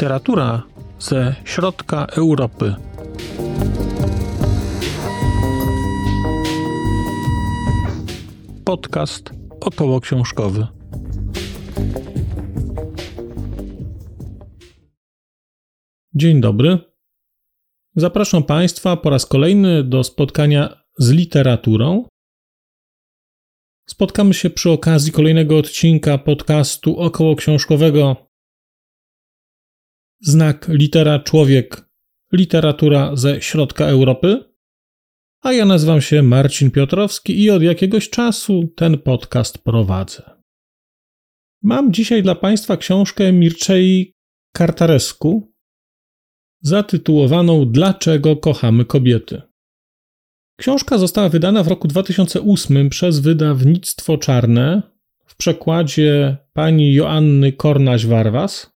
Literatura ze środka Europy. Podcast około książkowy. Dzień dobry. Zapraszam Państwa po raz kolejny do spotkania z literaturą. Spotkamy się przy okazji kolejnego odcinka podcastu około książkowego znak litera człowiek, literatura ze środka Europy. A ja nazywam się Marcin Piotrowski i od jakiegoś czasu ten podcast prowadzę. Mam dzisiaj dla Państwa książkę Mirczei Kartaresku zatytułowaną Dlaczego kochamy kobiety. Książka została wydana w roku 2008 przez wydawnictwo Czarne w przekładzie pani Joanny Kornaś-Warwas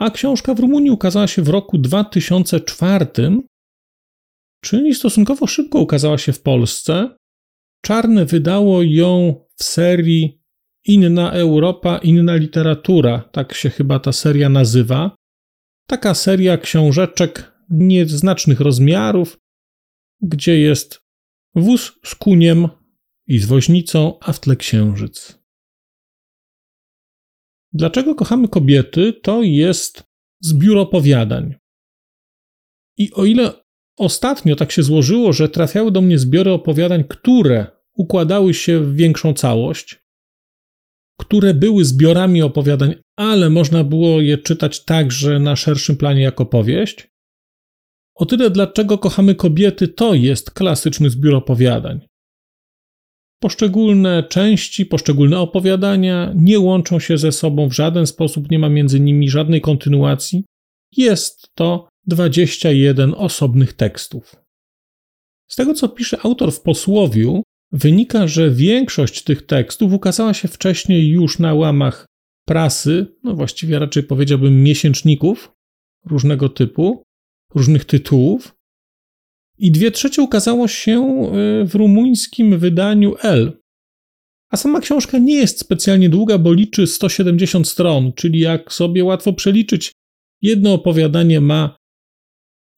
a książka w Rumunii ukazała się w roku 2004, czyli stosunkowo szybko ukazała się w Polsce. Czarne wydało ją w serii Inna Europa, Inna Literatura, tak się chyba ta seria nazywa. Taka seria książeczek nieznacznych rozmiarów, gdzie jest wóz z kuniem i z woźnicą, a w tle księżyc. Dlaczego kochamy kobiety? To jest zbiór opowiadań. I o ile ostatnio tak się złożyło, że trafiały do mnie zbiory opowiadań, które układały się w większą całość, które były zbiorami opowiadań, ale można było je czytać także na szerszym planie jako powieść, o tyle dlaczego kochamy kobiety to jest klasyczny zbiór opowiadań. Poszczególne części, poszczególne opowiadania nie łączą się ze sobą w żaden sposób, nie ma między nimi żadnej kontynuacji. Jest to 21 osobnych tekstów. Z tego, co pisze autor w posłowiu, wynika, że większość tych tekstów ukazała się wcześniej już na łamach prasy, no właściwie raczej powiedziałbym miesięczników różnego typu, różnych tytułów, i dwie trzecie ukazało się e, w rumuńskim wydaniu L. A sama książka nie jest specjalnie długa, bo liczy 170 stron, czyli jak sobie łatwo przeliczyć, jedno opowiadanie ma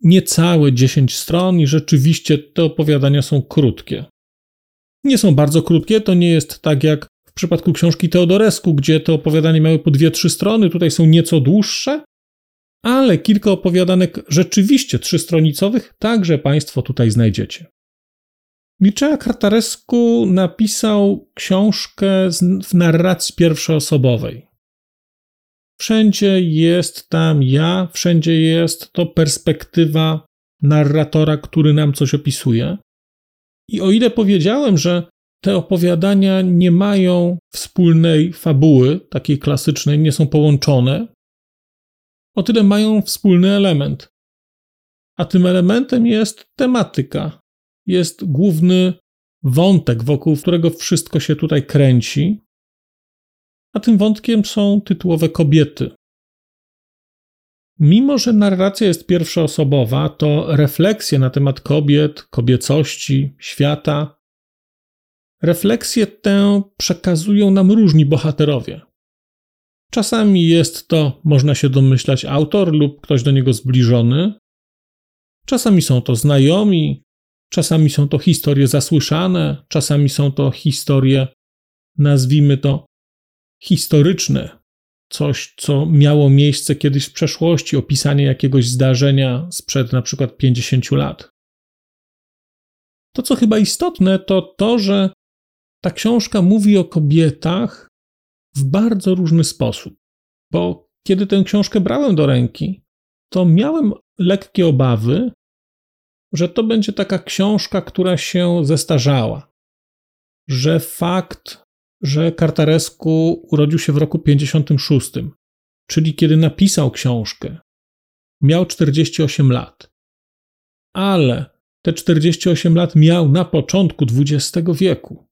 niecałe 10 stron i rzeczywiście te opowiadania są krótkie. Nie są bardzo krótkie, to nie jest tak jak w przypadku książki Teodoresku, gdzie te opowiadania miały po 2-3 strony, tutaj są nieco dłuższe, ale kilka opowiadanek rzeczywiście trzystronicowych także Państwo tutaj znajdziecie. Mircea Kartaresku napisał książkę w narracji pierwszoosobowej. Wszędzie jest tam ja, wszędzie jest to perspektywa narratora, który nam coś opisuje. I o ile powiedziałem, że te opowiadania nie mają wspólnej fabuły, takiej klasycznej, nie są połączone, o tyle mają wspólny element. A tym elementem jest tematyka. Jest główny wątek, wokół którego wszystko się tutaj kręci. A tym wątkiem są tytułowe kobiety. Mimo, że narracja jest pierwszoosobowa, to refleksje na temat kobiet, kobiecości, świata, refleksję tę przekazują nam różni bohaterowie. Czasami jest to, można się domyślać, autor lub ktoś do niego zbliżony. Czasami są to znajomi, czasami są to historie zasłyszane, czasami są to historie, nazwijmy to, historyczne. Coś, co miało miejsce kiedyś w przeszłości, opisanie jakiegoś zdarzenia sprzed na przykład 50 lat. To, co chyba istotne, to to, że ta książka mówi o kobietach, w bardzo różny sposób. Bo kiedy tę książkę brałem do ręki, to miałem lekkie obawy, że to będzie taka książka, która się zestarzała. Że fakt, że Kartaresku urodził się w roku 56, czyli kiedy napisał książkę, miał 48 lat. Ale te 48 lat miał na początku XX wieku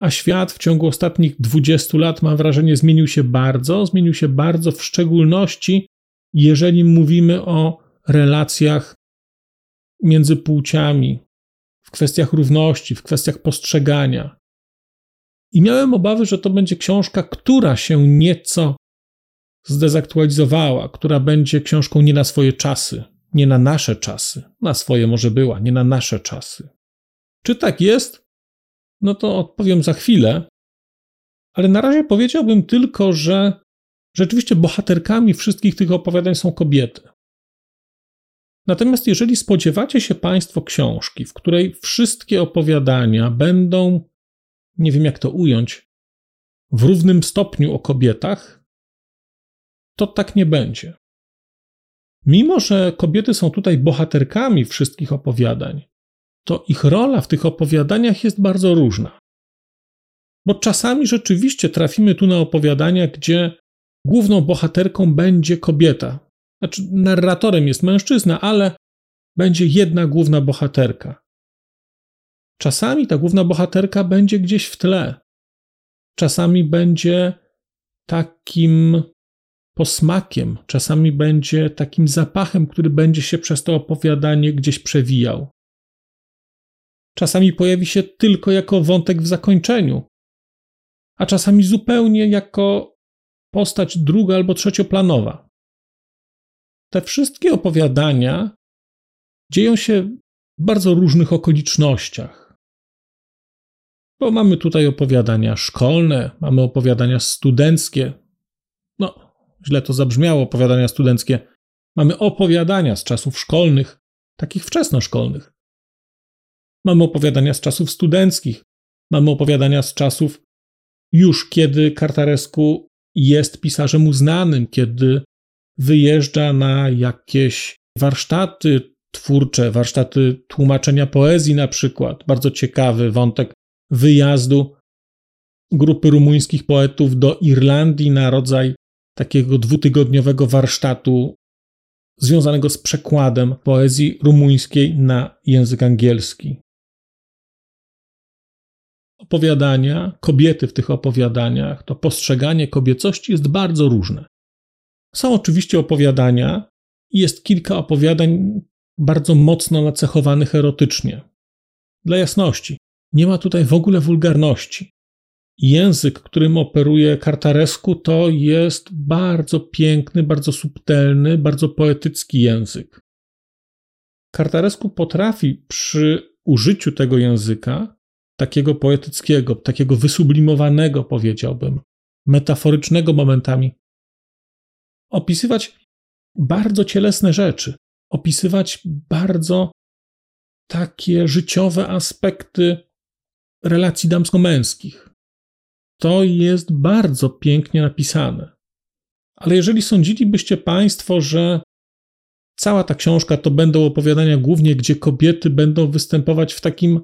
a świat w ciągu ostatnich 20 lat, mam wrażenie, zmienił się bardzo. Zmienił się bardzo, w szczególności jeżeli mówimy o relacjach między płciami, w kwestiach równości, w kwestiach postrzegania. I miałem obawy, że to będzie książka, która się nieco zdezaktualizowała, która będzie książką nie na swoje czasy, nie na nasze czasy. Na swoje może była, nie na nasze czasy. Czy tak jest? No to odpowiem za chwilę. Ale na razie powiedziałbym tylko, że rzeczywiście bohaterkami wszystkich tych opowiadań są kobiety. Natomiast jeżeli spodziewacie się Państwo książki, w której wszystkie opowiadania będą, nie wiem jak to ująć, w równym stopniu o kobietach, to tak nie będzie. Mimo, że kobiety są tutaj bohaterkami wszystkich opowiadań, to ich rola w tych opowiadaniach jest bardzo różna. Bo czasami rzeczywiście trafimy tu na opowiadania, gdzie główną bohaterką będzie kobieta. Znaczy, narratorem jest mężczyzna, ale będzie jedna główna bohaterka. Czasami ta główna bohaterka będzie gdzieś w tle. Czasami będzie takim posmakiem, czasami będzie takim zapachem, który będzie się przez to opowiadanie gdzieś przewijał. Czasami pojawi się tylko jako wątek w zakończeniu, a czasami zupełnie jako postać druga albo trzecioplanowa. Te wszystkie opowiadania dzieją się w bardzo różnych okolicznościach. Bo mamy tutaj opowiadania szkolne, mamy opowiadania studenckie. No, źle to zabrzmiało, opowiadania studenckie. Mamy opowiadania z czasów szkolnych, takich wczesnoszkolnych. Mamy opowiadania z czasów studenckich, mamy opowiadania z czasów już kiedy Kartaresku jest pisarzem uznanym, kiedy wyjeżdża na jakieś warsztaty twórcze, warsztaty tłumaczenia poezji na przykład. Bardzo ciekawy wątek wyjazdu grupy rumuńskich poetów do Irlandii na rodzaj takiego dwutygodniowego warsztatu związanego z przekładem poezji rumuńskiej na język angielski opowiadania, kobiety w tych opowiadaniach, to postrzeganie kobiecości jest bardzo różne. Są oczywiście opowiadania jest kilka opowiadań bardzo mocno nacechowanych erotycznie. Dla jasności, nie ma tutaj w ogóle wulgarności. Język, którym operuje Kartaresku, to jest bardzo piękny, bardzo subtelny, bardzo poetycki język. Kartaresku potrafi przy użyciu tego języka takiego poetyckiego, takiego wysublimowanego, powiedziałbym, metaforycznego momentami, opisywać bardzo cielesne rzeczy, opisywać bardzo takie życiowe aspekty relacji damsko-męskich. To jest bardzo pięknie napisane. Ale jeżeli sądzilibyście Państwo, że cała ta książka to będą opowiadania głównie, gdzie kobiety będą występować w takim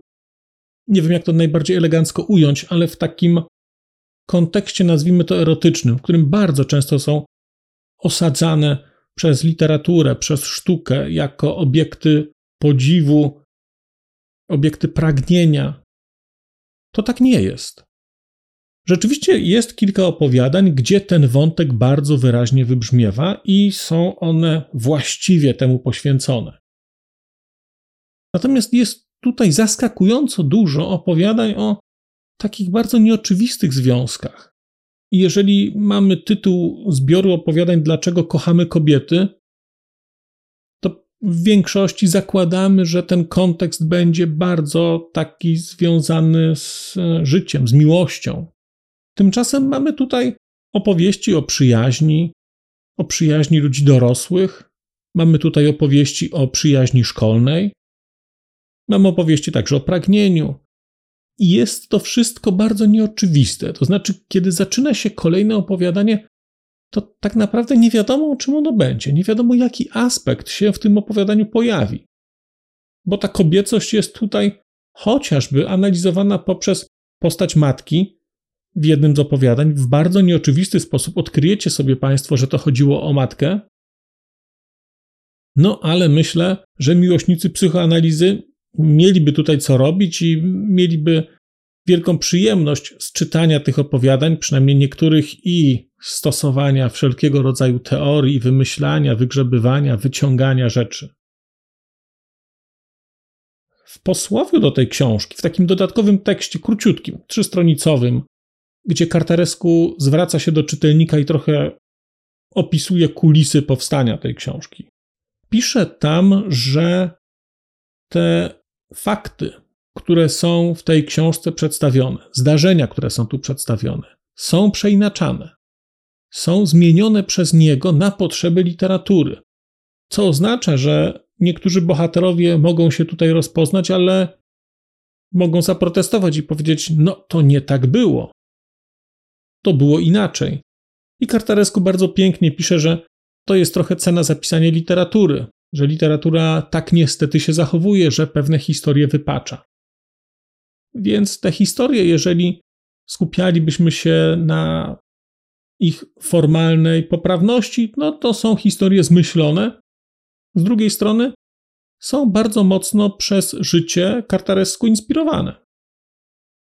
nie wiem jak to najbardziej elegancko ująć, ale w takim kontekście, nazwijmy to erotycznym, w którym bardzo często są osadzane przez literaturę, przez sztukę jako obiekty podziwu, obiekty pragnienia. To tak nie jest. Rzeczywiście jest kilka opowiadań, gdzie ten wątek bardzo wyraźnie wybrzmiewa i są one właściwie temu poświęcone. Natomiast jest tutaj zaskakująco dużo opowiadań o takich bardzo nieoczywistych związkach. I jeżeli mamy tytuł zbioru opowiadań Dlaczego kochamy kobiety, to w większości zakładamy, że ten kontekst będzie bardzo taki związany z życiem, z miłością. Tymczasem mamy tutaj opowieści o przyjaźni, o przyjaźni ludzi dorosłych, mamy tutaj opowieści o przyjaźni szkolnej, Mam opowieści także o pragnieniu. I jest to wszystko bardzo nieoczywiste. To znaczy, kiedy zaczyna się kolejne opowiadanie, to tak naprawdę nie wiadomo, o czym ono będzie. Nie wiadomo, jaki aspekt się w tym opowiadaniu pojawi. Bo ta kobiecość jest tutaj chociażby analizowana poprzez postać matki w jednym z opowiadań. W bardzo nieoczywisty sposób odkryjecie sobie Państwo, że to chodziło o matkę. No, ale myślę, że miłośnicy psychoanalizy mieliby tutaj co robić i mieliby wielką przyjemność z czytania tych opowiadań, przynajmniej niektórych, i stosowania wszelkiego rodzaju teorii, wymyślania, wygrzebywania, wyciągania rzeczy. W posłowiu do tej książki, w takim dodatkowym tekście, króciutkim, trzystronicowym, gdzie Kartaresku zwraca się do czytelnika i trochę opisuje kulisy powstania tej książki. Pisze tam, że te fakty, które są w tej książce przedstawione, zdarzenia, które są tu przedstawione, są przeinaczane, są zmienione przez niego na potrzeby literatury. Co oznacza, że niektórzy bohaterowie mogą się tutaj rozpoznać, ale mogą zaprotestować i powiedzieć: No, to nie tak było. To było inaczej. I Kartaresku bardzo pięknie pisze, że to jest trochę cena zapisania literatury, że literatura tak niestety się zachowuje, że pewne historie wypacza. Więc te historie, jeżeli skupialibyśmy się na ich formalnej poprawności, no to są historie zmyślone. Z drugiej strony są bardzo mocno przez życie Kartaresku inspirowane.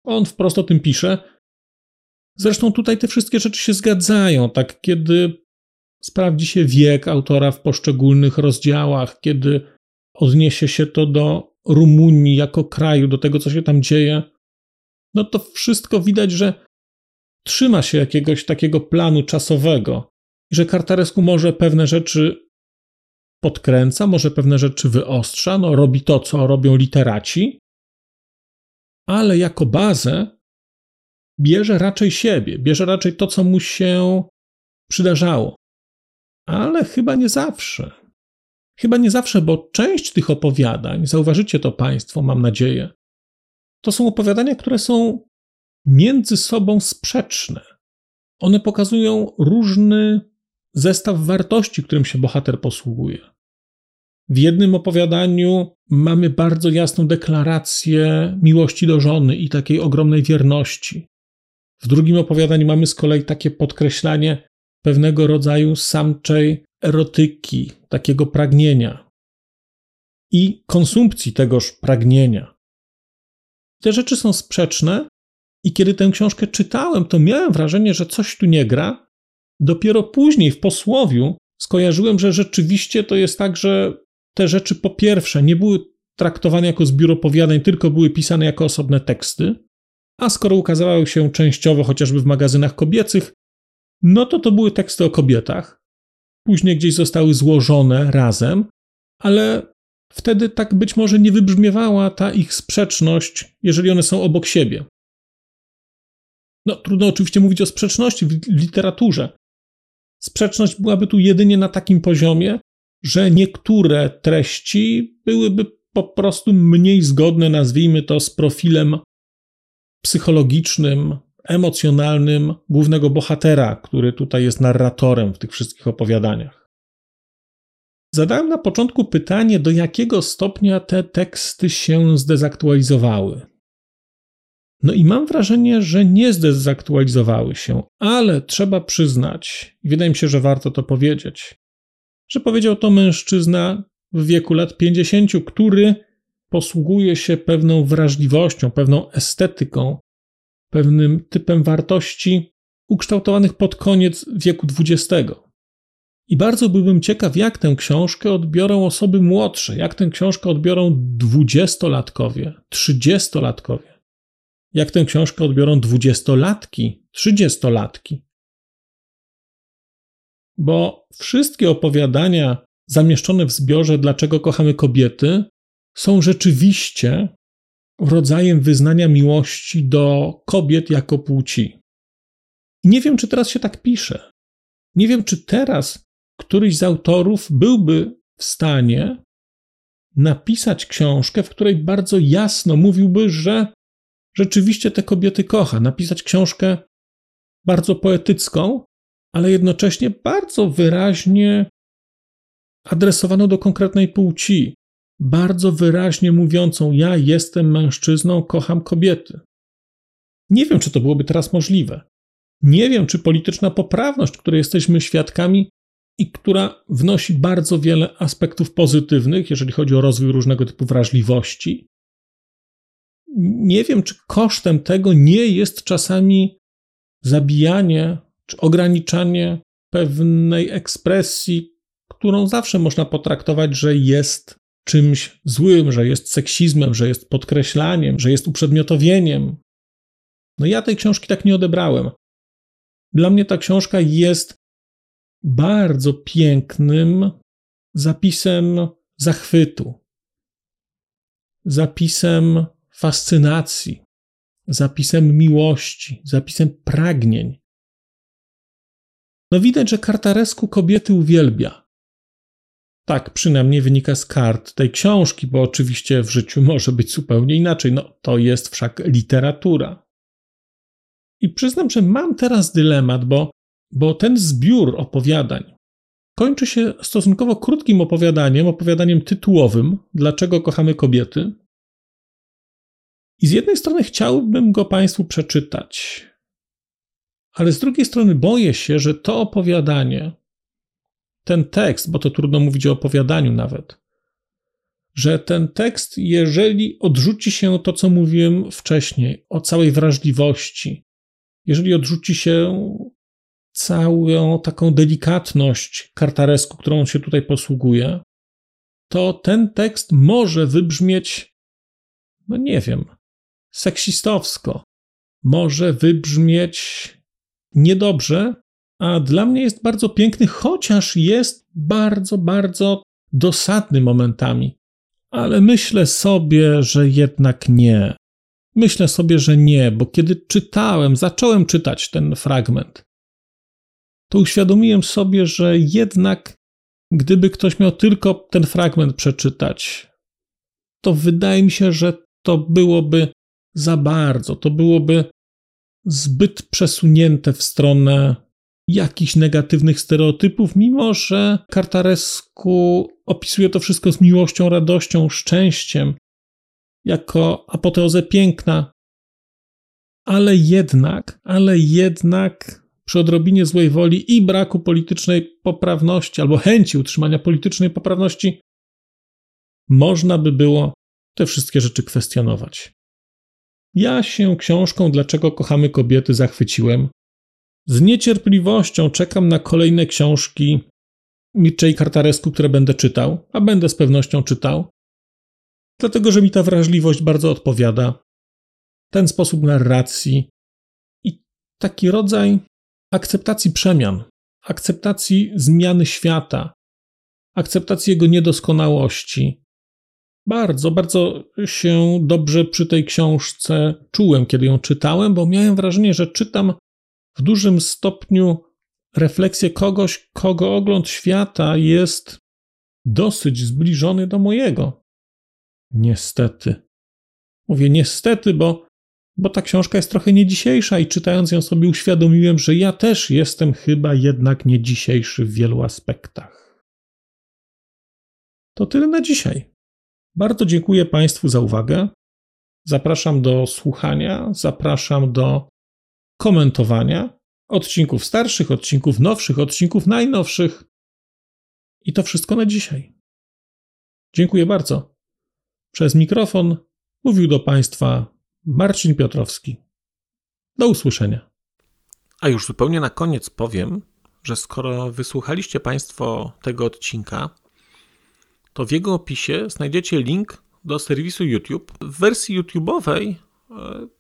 On wprost o tym pisze. Zresztą tutaj te wszystkie rzeczy się zgadzają, tak kiedy sprawdzi się wiek autora w poszczególnych rozdziałach, kiedy odniesie się to do Rumunii jako kraju, do tego, co się tam dzieje, no to wszystko widać, że trzyma się jakiegoś takiego planu czasowego, że Kartaresku może pewne rzeczy podkręca, może pewne rzeczy wyostrza, no robi to, co robią literaci, ale jako bazę bierze raczej siebie, bierze raczej to, co mu się przydarzało. Ale chyba nie zawsze. Chyba nie zawsze, bo część tych opowiadań, zauważycie to Państwo, mam nadzieję, to są opowiadania, które są między sobą sprzeczne. One pokazują różny zestaw wartości, którym się bohater posługuje. W jednym opowiadaniu mamy bardzo jasną deklarację miłości do żony i takiej ogromnej wierności. W drugim opowiadaniu mamy z kolei takie podkreślanie pewnego rodzaju samczej erotyki, takiego pragnienia i konsumpcji tegoż pragnienia. Te rzeczy są sprzeczne, i kiedy tę książkę czytałem, to miałem wrażenie, że coś tu nie gra. Dopiero później w posłowiu skojarzyłem, że rzeczywiście to jest tak, że te rzeczy po pierwsze nie były traktowane jako zbiór opowiadań, tylko były pisane jako osobne teksty, a skoro ukazały się częściowo chociażby w magazynach kobiecych, no to to były teksty o kobietach. Później gdzieś zostały złożone razem, ale wtedy tak być może nie wybrzmiewała ta ich sprzeczność, jeżeli one są obok siebie. No, trudno oczywiście mówić o sprzeczności w literaturze. Sprzeczność byłaby tu jedynie na takim poziomie, że niektóre treści byłyby po prostu mniej zgodne, nazwijmy to, z profilem psychologicznym, emocjonalnym głównego bohatera, który tutaj jest narratorem w tych wszystkich opowiadaniach. Zadałem na początku pytanie, do jakiego stopnia te teksty się zdezaktualizowały. No i mam wrażenie, że nie zdezaktualizowały się, ale trzeba przyznać, i wydaje mi się, że warto to powiedzieć, że powiedział to mężczyzna w wieku lat 50, który posługuje się pewną wrażliwością, pewną estetyką, pewnym typem wartości ukształtowanych pod koniec wieku XX. I bardzo byłbym ciekaw, jak tę książkę odbiorą osoby młodsze, jak tę książkę odbiorą dwudziestolatkowie, trzydziestolatkowie, jak tę książkę odbiorą dwudziestolatki, trzydziestolatki bo wszystkie opowiadania zamieszczone w zbiorze Dlaczego kochamy kobiety są rzeczywiście rodzajem wyznania miłości do kobiet jako płci. I nie wiem, czy teraz się tak pisze. Nie wiem, czy teraz któryś z autorów byłby w stanie napisać książkę, w której bardzo jasno mówiłby, że rzeczywiście te kobiety kocha. Napisać książkę bardzo poetycką, ale jednocześnie bardzo wyraźnie adresowaną do konkretnej płci, bardzo wyraźnie mówiącą: Ja jestem mężczyzną, kocham kobiety. Nie wiem, czy to byłoby teraz możliwe. Nie wiem, czy polityczna poprawność, której jesteśmy świadkami i która wnosi bardzo wiele aspektów pozytywnych, jeżeli chodzi o rozwój różnego typu wrażliwości, nie wiem, czy kosztem tego nie jest czasami zabijanie czy ograniczanie pewnej ekspresji, którą zawsze można potraktować, że jest czymś złym, że jest seksizmem, że jest podkreślaniem, że jest uprzedmiotowieniem. No ja tej książki tak nie odebrałem. Dla mnie ta książka jest bardzo pięknym zapisem zachwytu, zapisem fascynacji, zapisem miłości, zapisem pragnień. No widać, że kartaresku kobiety uwielbia. Tak przynajmniej wynika z kart tej książki, bo oczywiście w życiu może być zupełnie inaczej. No to jest wszak literatura. I przyznam, że mam teraz dylemat, bo, bo ten zbiór opowiadań kończy się stosunkowo krótkim opowiadaniem, opowiadaniem tytułowym Dlaczego kochamy kobiety. I z jednej strony chciałbym go Państwu przeczytać, ale z drugiej strony boję się, że to opowiadanie, ten tekst, bo to trudno mówić o opowiadaniu nawet, że ten tekst, jeżeli odrzuci się to, co mówiłem wcześniej, o całej wrażliwości, jeżeli odrzuci się całą taką delikatność kartaresku, którą on się tutaj posługuje, to ten tekst może wybrzmieć, no nie wiem, seksistowsko, może wybrzmieć niedobrze, a dla mnie jest bardzo piękny, chociaż jest bardzo, bardzo dosadny momentami. Ale myślę sobie, że jednak nie. Myślę sobie, że nie, bo kiedy czytałem, zacząłem czytać ten fragment, to uświadomiłem sobie, że jednak gdyby ktoś miał tylko ten fragment przeczytać, to wydaje mi się, że to byłoby za bardzo, to byłoby zbyt przesunięte w stronę jakichś negatywnych stereotypów, mimo że Kartaresku opisuje to wszystko z miłością, radością, szczęściem, jako apoteozę piękna. Ale jednak, ale jednak przy odrobinie złej woli i braku politycznej poprawności albo chęci utrzymania politycznej poprawności, można by było te wszystkie rzeczy kwestionować. Ja się książką Dlaczego kochamy kobiety zachwyciłem. Z niecierpliwością czekam na kolejne książki Mirczej Kartaresku, które będę czytał, a będę z pewnością czytał, dlatego że mi ta wrażliwość bardzo odpowiada. Ten sposób narracji i taki rodzaj akceptacji przemian, akceptacji zmiany świata, akceptacji jego niedoskonałości. Bardzo, bardzo się dobrze przy tej książce czułem, kiedy ją czytałem, bo miałem wrażenie, że czytam w dużym stopniu refleksję kogoś, kogo ogląd świata jest dosyć zbliżony do mojego. Niestety. Mówię niestety, bo bo ta książka jest trochę nie dzisiejsza i czytając ją sobie uświadomiłem, że ja też jestem chyba jednak nie dzisiejszy w wielu aspektach. To tyle na dzisiaj. Bardzo dziękuję Państwu za uwagę. Zapraszam do słuchania, zapraszam do komentowania odcinków starszych, odcinków nowszych, odcinków najnowszych. I to wszystko na dzisiaj. Dziękuję bardzo. Przez mikrofon mówił do Państwa Marcin Piotrowski. Do usłyszenia. A już zupełnie na koniec powiem, że skoro wysłuchaliście Państwo tego odcinka, to w jego opisie znajdziecie link do serwisu YouTube. W wersji YouTube'owej e,